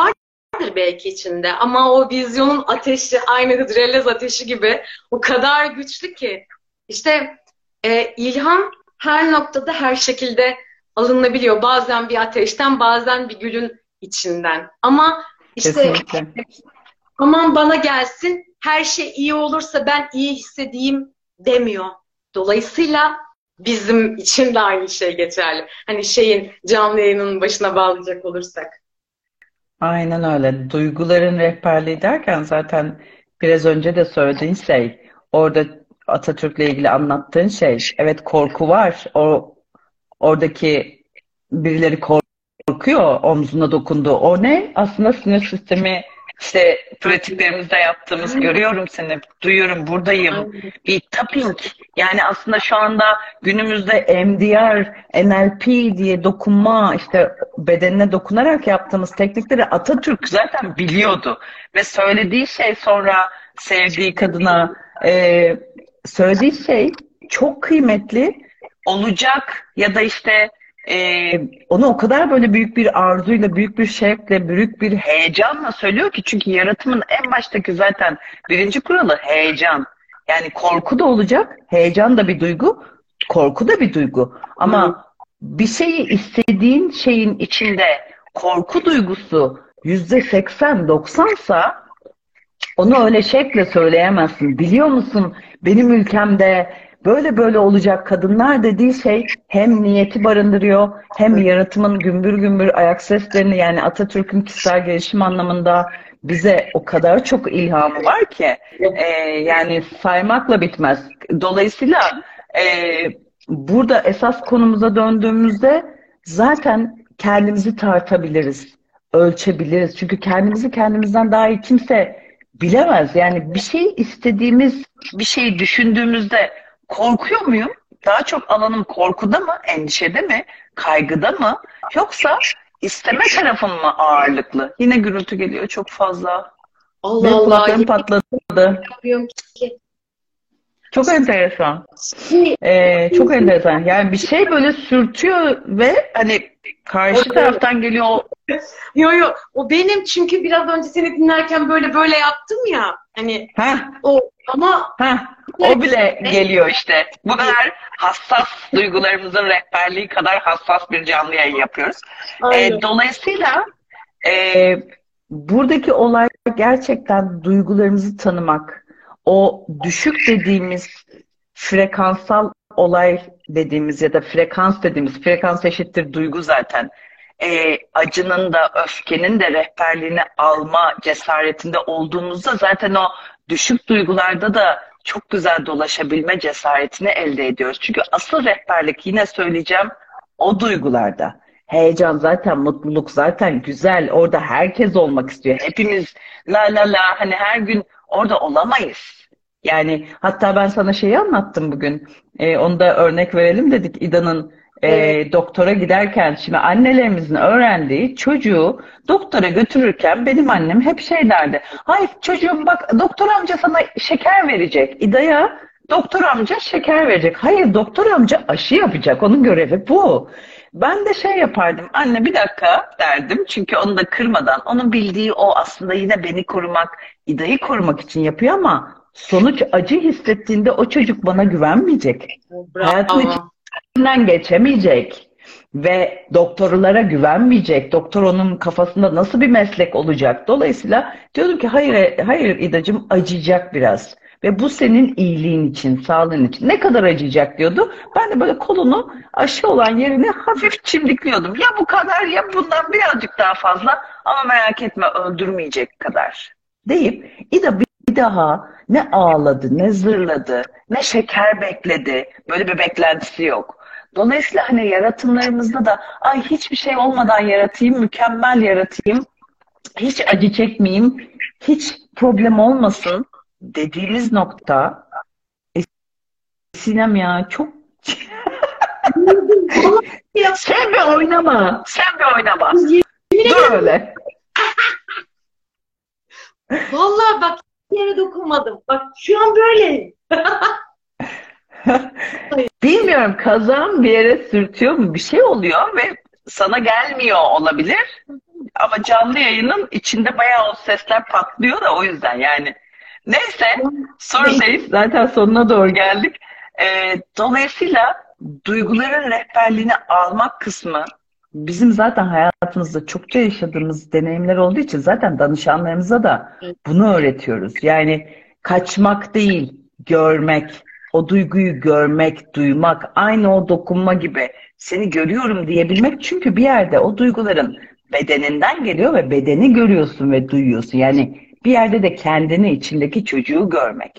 vardır belki içinde ama o vizyonun ateşi aynı hıdrellez ateşi gibi o kadar güçlü ki işte e, ilham her noktada her şekilde alınabiliyor. Bazen bir ateşten, bazen bir gülün içinden. Ama işte Kesinlikle. aman bana gelsin, her şey iyi olursa ben iyi hissedeyim demiyor. Dolayısıyla bizim için de aynı şey geçerli. Hani şeyin canlı yayının başına bağlayacak olursak. Aynen öyle. Duyguların rehberliği derken zaten biraz önce de söylediğin şey, orada Atatürk'le ilgili anlattığın şey, evet korku var. O oradaki birileri korkuyor, omzuna dokundu. O ne? Aslında sinir sistemi işte pratiklerimizde yaptığımız görüyorum seni, duyuyorum, buradayım. Bir tapping. Yani aslında şu anda günümüzde MDR, NLP diye dokunma, işte bedenine dokunarak yaptığımız teknikleri Atatürk zaten biliyordu. Ve söylediği şey sonra sevdiği kadına e, söylediği şey çok kıymetli olacak ya da işte e, onu o kadar böyle büyük bir arzuyla, büyük bir şevkle, büyük bir heyecanla söylüyor ki çünkü yaratımın en baştaki zaten birinci kuralı heyecan. Yani korku da olacak, heyecan da bir duygu, korku da bir duygu. Ama bir şeyi istediğin şeyin içinde korku duygusu yüzde seksen doksansa onu öyle şekle söyleyemezsin. Biliyor musun benim ülkemde böyle böyle olacak kadınlar dediği şey hem niyeti barındırıyor hem yaratımın gümbür gümbür ayak seslerini yani Atatürk'ün kişisel gelişim anlamında bize o kadar çok ilhamı var ki e, yani saymakla bitmez. Dolayısıyla e, burada esas konumuza döndüğümüzde zaten kendimizi tartabiliriz, ölçebiliriz. Çünkü kendimizi kendimizden daha iyi kimse bilemez. Yani bir şey istediğimiz, bir şey düşündüğümüzde korkuyor muyum? Daha çok alanım korkuda mı, endişede mi, kaygıda mı? Yoksa isteme tarafım mı ağırlıklı? Yine gürültü geliyor çok fazla. Allah Benim Allah. patladı. Çok enteresan. Ee, çok enteresan. Yani bir şey böyle sürtüyor ve hani karşı taraftan geliyor o Yo yo o benim çünkü biraz önce seni dinlerken böyle böyle yaptım ya hani Heh, o ama heh, o bile geliyor işte. Bu kadar hassas duygularımızın rehberliği kadar hassas bir canlı yayın yapıyoruz. Aynen. E, dolayısıyla e, buradaki olay gerçekten duygularımızı tanımak. O düşük dediğimiz frekansal olay dediğimiz ya da frekans dediğimiz frekans eşittir duygu zaten. E, acının da öfkenin de rehberliğini alma cesaretinde olduğumuzda zaten o düşük duygularda da çok güzel dolaşabilme cesaretini elde ediyoruz. Çünkü asıl rehberlik yine söyleyeceğim o duygularda. Heyecan zaten, mutluluk zaten güzel. Orada herkes olmak istiyor. Hepimiz la la la hani her gün orada olamayız. Yani hatta ben sana şeyi anlattım bugün. Ee, onu da örnek verelim dedik. İda'nın e, doktora giderken şimdi annelerimizin öğrendiği çocuğu doktora götürürken benim annem hep şey derdi. Hayır çocuğum bak doktor amca sana şeker verecek. İda'ya doktor amca şeker verecek. Hayır doktor amca aşı yapacak. Onun görevi bu. Ben de şey yapardım. Anne bir dakika derdim. Çünkü onu da kırmadan. Onun bildiği o aslında yine beni korumak, İda'yı korumak için yapıyor ama sonuç acı hissettiğinde o çocuk bana güvenmeyecek. Hayatın Bravo. İçinden geçemeyecek ve doktorlara güvenmeyecek. Doktor onun kafasında nasıl bir meslek olacak? Dolayısıyla diyordum ki hayır hayır İdacığım acıyacak biraz. Ve bu senin iyiliğin için, sağlığın için. Ne kadar acıyacak diyordu. Ben de böyle kolunu aşı olan yerini hafif çimdikliyordum. Ya bu kadar ya bundan birazcık daha fazla ama merak etme öldürmeyecek kadar. Deyip İda bir daha ne ağladı, ne zırladı, ne şeker bekledi. Böyle bir beklentisi yok. Dolayısıyla hani yaratımlarımızda da ay hiçbir şey olmadan yaratayım, mükemmel yaratayım, hiç acı çekmeyeyim, hiç problem olmasın dediğimiz nokta e, Sinem ya çok sen bir oynama, sen bir oynama. Dur öyle. Vallahi bak yere dokunmadım. Bak şu an böyle. Bilmiyorum kazan bir yere sürtüyor mu bir şey oluyor ve sana gelmiyor olabilir. Ama canlı yayının içinde bayağı o sesler patlıyor da o yüzden yani. Neyse sorudayız. Zaten sonuna doğru geldik. Ee, dolayısıyla duyguların rehberliğini almak kısmı bizim zaten hayatımızda çokça yaşadığımız deneyimler olduğu için zaten danışanlarımıza da bunu öğretiyoruz. Yani kaçmak değil, görmek, o duyguyu görmek, duymak, aynı o dokunma gibi seni görüyorum diyebilmek çünkü bir yerde o duyguların bedeninden geliyor ve bedeni görüyorsun ve duyuyorsun. Yani bir yerde de kendini, içindeki çocuğu görmek.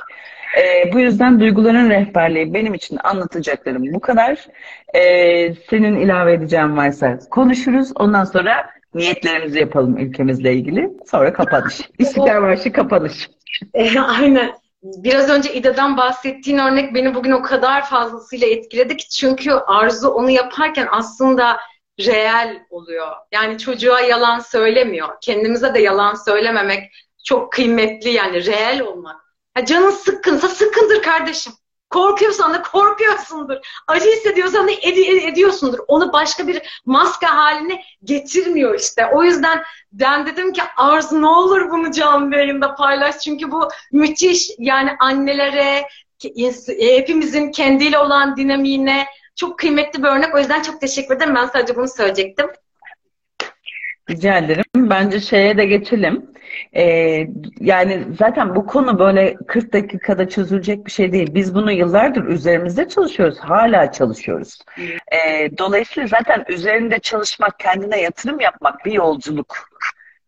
Ee, bu yüzden duyguların rehberliği benim için anlatacaklarım bu kadar. Ee, senin ilave edeceğin varsa konuşuruz. Ondan sonra niyetlerimizi yapalım ülkemizle ilgili. Sonra kapanış. İstiklal Marşı kapanış. Aynen. Biraz önce İda'dan bahsettiğin örnek beni bugün o kadar fazlasıyla etkiledi ki çünkü Arzu onu yaparken aslında reel oluyor. Yani çocuğa yalan söylemiyor. Kendimize de yalan söylememek çok kıymetli yani reel olmak. Ha, canın sıkkınsa sıkkındır kardeşim. Korkuyorsan da korkuyorsundur. Acı hissediyorsan da ed- ediyorsundur. Onu başka bir maske haline getirmiyor işte. O yüzden ben dedim ki Arzu ne olur bunu canlı yayında paylaş. Çünkü bu müthiş yani annelere, hepimizin kendiyle olan dinamiğine çok kıymetli bir örnek. O yüzden çok teşekkür ederim. Ben sadece bunu söyleyecektim. Rica ederim. Bence şeye de geçelim. Ee, yani zaten bu konu böyle 40 dakikada çözülecek bir şey değil. Biz bunu yıllardır üzerimizde çalışıyoruz. Hala çalışıyoruz. Ee, dolayısıyla zaten üzerinde çalışmak, kendine yatırım yapmak bir yolculuk.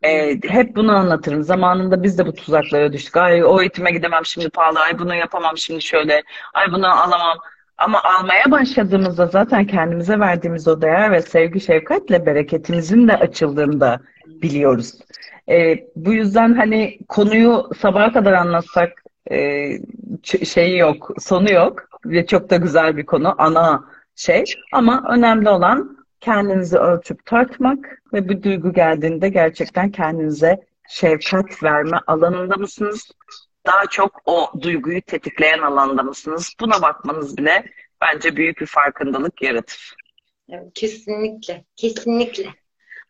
Ee, hep bunu anlatırım. Zamanında biz de bu tuzaklara düştük. Ay o eğitime gidemem şimdi pahalı. Ay bunu yapamam şimdi şöyle. Ay bunu alamam. Ama almaya başladığımızda zaten kendimize verdiğimiz o değer ve sevgi şefkatle bereketimizin de açıldığını da biliyoruz. E, bu yüzden hani konuyu sabaha kadar anlatsak e, şeyi yok, sonu yok ve çok da güzel bir konu, ana şey. Ama önemli olan kendinizi ölçüp tartmak ve bir duygu geldiğinde gerçekten kendinize şefkat verme alanında mısınız? Daha çok o duyguyu tetikleyen alanda mısınız? Buna bakmanız bile bence büyük bir farkındalık yaratır. Evet, kesinlikle, kesinlikle.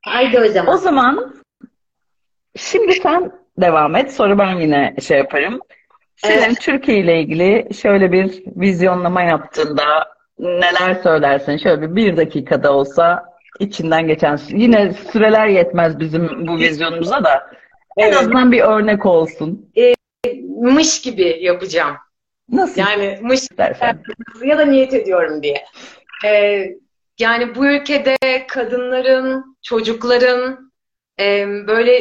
Haydi o zaman. O zaman Şimdi sen devam et. Sonra ben yine şey yaparım. Senin evet. Türkiye ile ilgili şöyle bir vizyonlama yaptığında neler söylersin? Şöyle bir, bir dakikada olsa içinden geçen yine süreler yetmez bizim bu vizyonumuza da evet. en azından bir örnek olsun. E, mış gibi yapacağım. Nasıl? Yani mış ya da niyet ediyorum diye. E, yani bu ülkede kadınların, çocukların e, böyle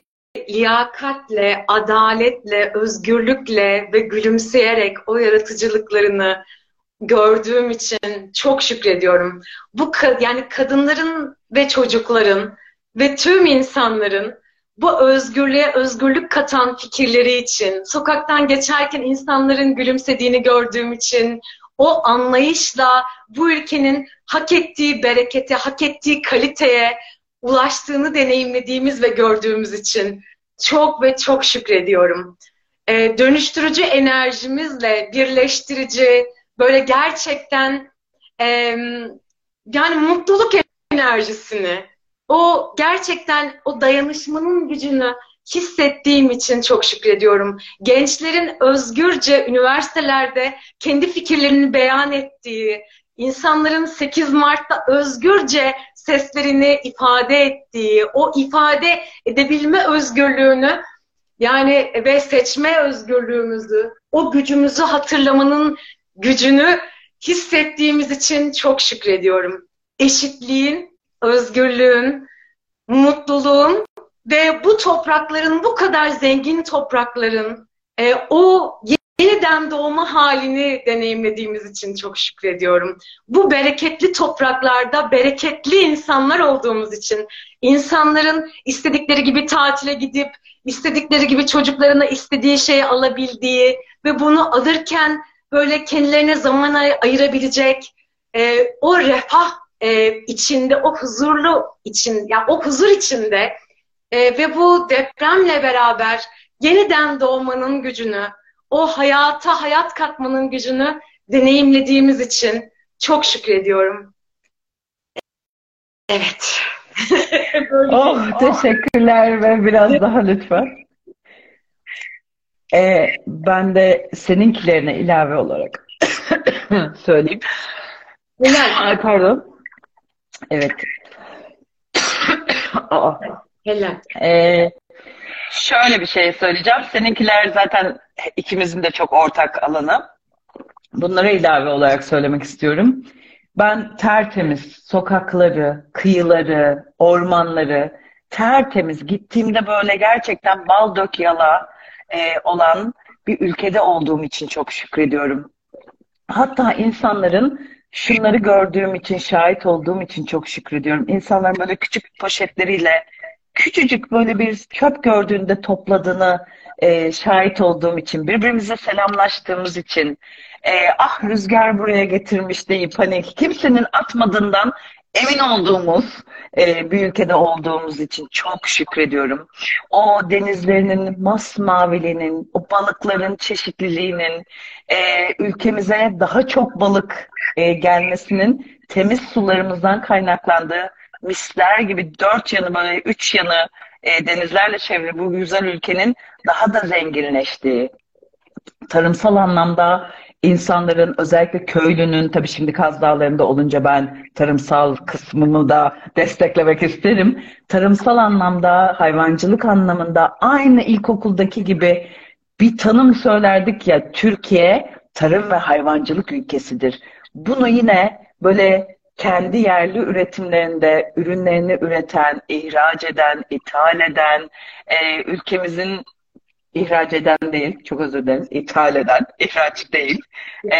liyakatle, adaletle, özgürlükle ve gülümseyerek o yaratıcılıklarını gördüğüm için çok şükrediyorum. Bu yani kadınların ve çocukların ve tüm insanların bu özgürlüğe özgürlük katan fikirleri için, sokaktan geçerken insanların gülümsediğini gördüğüm için, o anlayışla bu ülkenin hak ettiği berekete, hak ettiği kaliteye ulaştığını deneyimlediğimiz ve gördüğümüz için çok ve çok şükrediyorum. Ee, dönüştürücü enerjimizle birleştirici, böyle gerçekten e, yani mutluluk enerjisini, o gerçekten o dayanışmanın gücünü hissettiğim için çok şükrediyorum. Gençlerin özgürce üniversitelerde kendi fikirlerini beyan ettiği, insanların 8 Mart'ta özgürce seslerini ifade ettiği, o ifade edebilme özgürlüğünü yani ve seçme özgürlüğümüzü, o gücümüzü hatırlamanın gücünü hissettiğimiz için çok şükrediyorum. Eşitliğin, özgürlüğün, mutluluğun ve bu toprakların, bu kadar zengin toprakların e, o yeniden doğma halini deneyimlediğimiz için çok şükrediyorum. Bu bereketli topraklarda bereketli insanlar olduğumuz için insanların istedikleri gibi tatile gidip istedikleri gibi çocuklarına istediği şeyi alabildiği ve bunu alırken böyle kendilerine zaman ayırabilecek e, o refah e, içinde, o huzurlu için, ya yani o huzur içinde e, ve bu depremle beraber yeniden doğmanın gücünü, o hayata hayat katmanın gücünü deneyimlediğimiz için çok şükrediyorum. Evet. Oh teşekkürler ve biraz daha lütfen. Ee, ben de seninkilerine ilave olarak söyleyeyim. Helal. Ay pardon. Evet. Aa. Helal. Ee, şöyle bir şey söyleyeceğim. Seninkiler zaten ikimizin de çok ortak alanı. Bunlara ilave olarak söylemek istiyorum. Ben tertemiz sokakları, kıyıları, ormanları tertemiz gittiğimde böyle gerçekten bal dök yala e, olan bir ülkede olduğum için çok şükrediyorum. Hatta insanların şunları gördüğüm için, şahit olduğum için çok şükrediyorum. İnsanların böyle küçük poşetleriyle küçücük böyle bir çöp gördüğünde topladığını e, şahit olduğum için, birbirimize selamlaştığımız için, e, ah rüzgar buraya getirmiş deyip hani kimsenin atmadığından emin olduğumuz e, bir ülkede olduğumuz için çok şükrediyorum. O denizlerinin masmaviliğinin, o balıkların çeşitliliğinin, e, ülkemize daha çok balık e, gelmesinin temiz sularımızdan kaynaklandığı misler gibi dört yanı böyle üç yanı e, denizlerle çevrili bu güzel ülkenin daha da zenginleştiği, tarımsal anlamda insanların özellikle köylünün tabii şimdi Kaz Dağları'nda olunca ben tarımsal kısmımı da desteklemek isterim. Tarımsal anlamda, hayvancılık anlamında aynı ilkokuldaki gibi bir tanım söylerdik ya Türkiye tarım ve hayvancılık ülkesidir. Bunu yine böyle kendi yerli üretimlerinde ürünlerini üreten, ihraç eden, ithal eden, e, ülkemizin ihraç eden değil, çok özür dilerim, ithal eden, ihraç değil. E,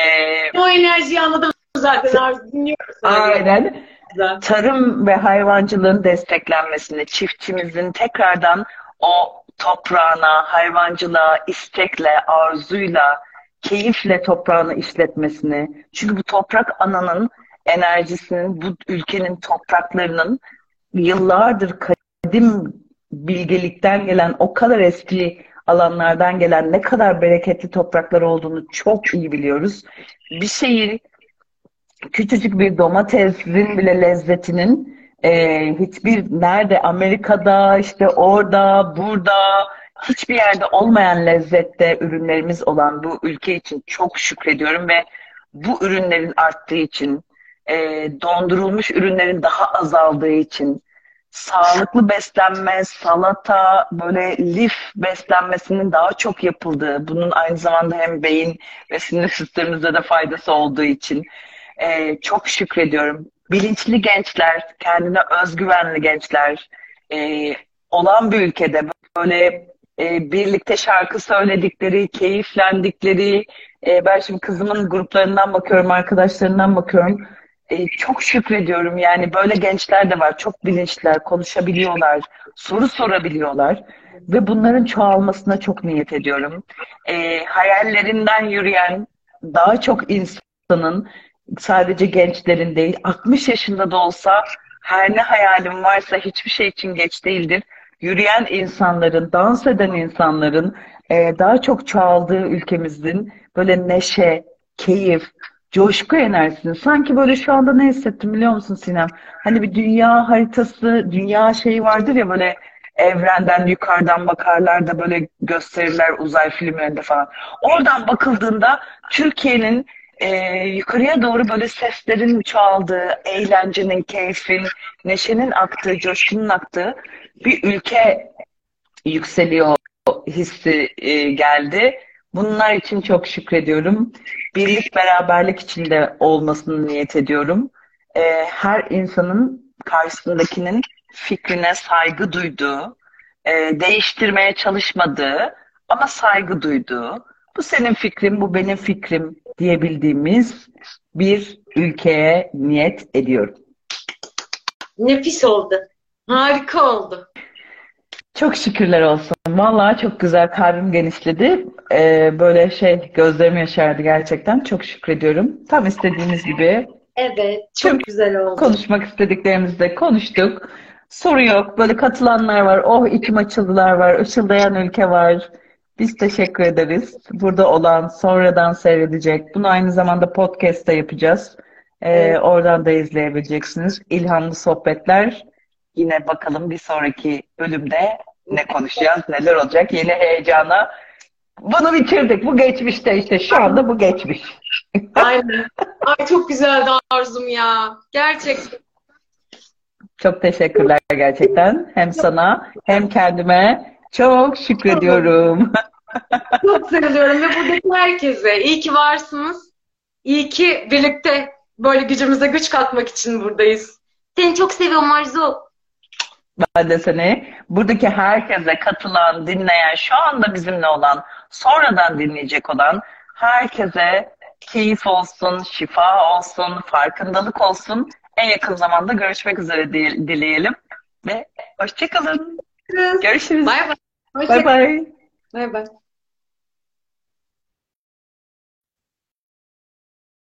O enerjiyi anladım zaten Arzu dinliyorum seni. aynen Güzel. tarım ve hayvancılığın desteklenmesini, çiftçimizin tekrardan o toprağına, hayvancılığa istekle, arzuyla, keyifle toprağını işletmesini. Çünkü bu toprak ananın enerjisinin, bu ülkenin topraklarının yıllardır kadim bilgelikten gelen, o kadar eski alanlardan gelen ne kadar bereketli topraklar olduğunu çok iyi biliyoruz. Bir şeyi küçücük bir domatesin bile lezzetinin e, hiçbir nerede Amerika'da işte orada burada hiçbir yerde olmayan lezzette ürünlerimiz olan bu ülke için çok şükrediyorum ve bu ürünlerin arttığı için e, dondurulmuş ürünlerin daha azaldığı için sağlıklı beslenme, salata, böyle lif beslenmesinin daha çok yapıldığı, bunun aynı zamanda hem beyin ve sinir sistemimize de faydası olduğu için ee, çok şükrediyorum. Bilinçli gençler, kendine özgüvenli gençler e, olan bir ülkede böyle e, birlikte şarkı söyledikleri, keyiflendikleri, e, ben şimdi kızımın gruplarından bakıyorum, arkadaşlarından bakıyorum. E, çok şükrediyorum yani böyle gençler de var. Çok bilinçliler, konuşabiliyorlar, soru sorabiliyorlar ve bunların çoğalmasına çok niyet ediyorum. E, hayallerinden yürüyen daha çok insanın sadece gençlerin değil 60 yaşında da olsa her ne hayalim varsa hiçbir şey için geç değildir. Yürüyen insanların, dans eden insanların e, daha çok çoğaldığı ülkemizin böyle neşe, keyif, coşku enerjisini. Sanki böyle şu anda ne hissettim biliyor musun Sinem? Hani bir dünya haritası, dünya şeyi vardır ya böyle evrenden yukarıdan bakarlar da böyle gösterirler uzay filmlerinde falan. Oradan bakıldığında Türkiye'nin e, yukarıya doğru böyle seslerin çoğaldığı, eğlencenin, keyfin, neşenin aktığı, coşkunun aktığı bir ülke yükseliyor hissi e, geldi. Bunlar için çok şükrediyorum. Birlik, beraberlik içinde olmasını niyet ediyorum. E, her insanın karşısındakinin fikrine saygı duyduğu, e, değiştirmeye çalışmadığı ama saygı duyduğu, bu senin fikrin, bu benim fikrim diyebildiğimiz bir ülkeye niyet ediyorum. Nefis oldu. Harika oldu. Çok şükürler olsun. Vallahi çok güzel kalbim genişledi. Ee, böyle şey gözlerim yaşardı gerçekten. Çok şükrediyorum. Tam istediğimiz gibi Evet, çok Tüm güzel oldu. konuşmak istediklerimizi de konuştuk. Soru yok. Böyle katılanlar var. Oh içim açıldılar var. Işıldayan ülke var. Biz teşekkür ederiz. Burada olan, sonradan seyredecek. Bunu aynı zamanda podcast'ta yapacağız. Ee, Evet. oradan da izleyebileceksiniz. İlhamlı sohbetler. yine bakalım bir sonraki bölümde ne konuşacağız, neler olacak, yeni heyecana. Bunu bitirdik. Bu geçmişte işte şu anda bu geçmiş. Aynen. Ay çok güzeldi Arzum ya. Gerçekten. Çok teşekkürler gerçekten. Hem sana hem kendime çok şükrediyorum. Çok seviyorum ve buradaki herkese iyi ki varsınız. İyi ki birlikte böyle gücümüze güç katmak için buradayız. Seni çok seviyorum Arzu. Ben de seni buradaki herkese katılan, dinleyen, şu anda bizimle olan, sonradan dinleyecek olan herkese keyif olsun, şifa olsun, farkındalık olsun. En yakın zamanda görüşmek üzere di- dileyelim ve hoşçakalın. Görüşürüz. Bay bay. Bay bay. Bay bay.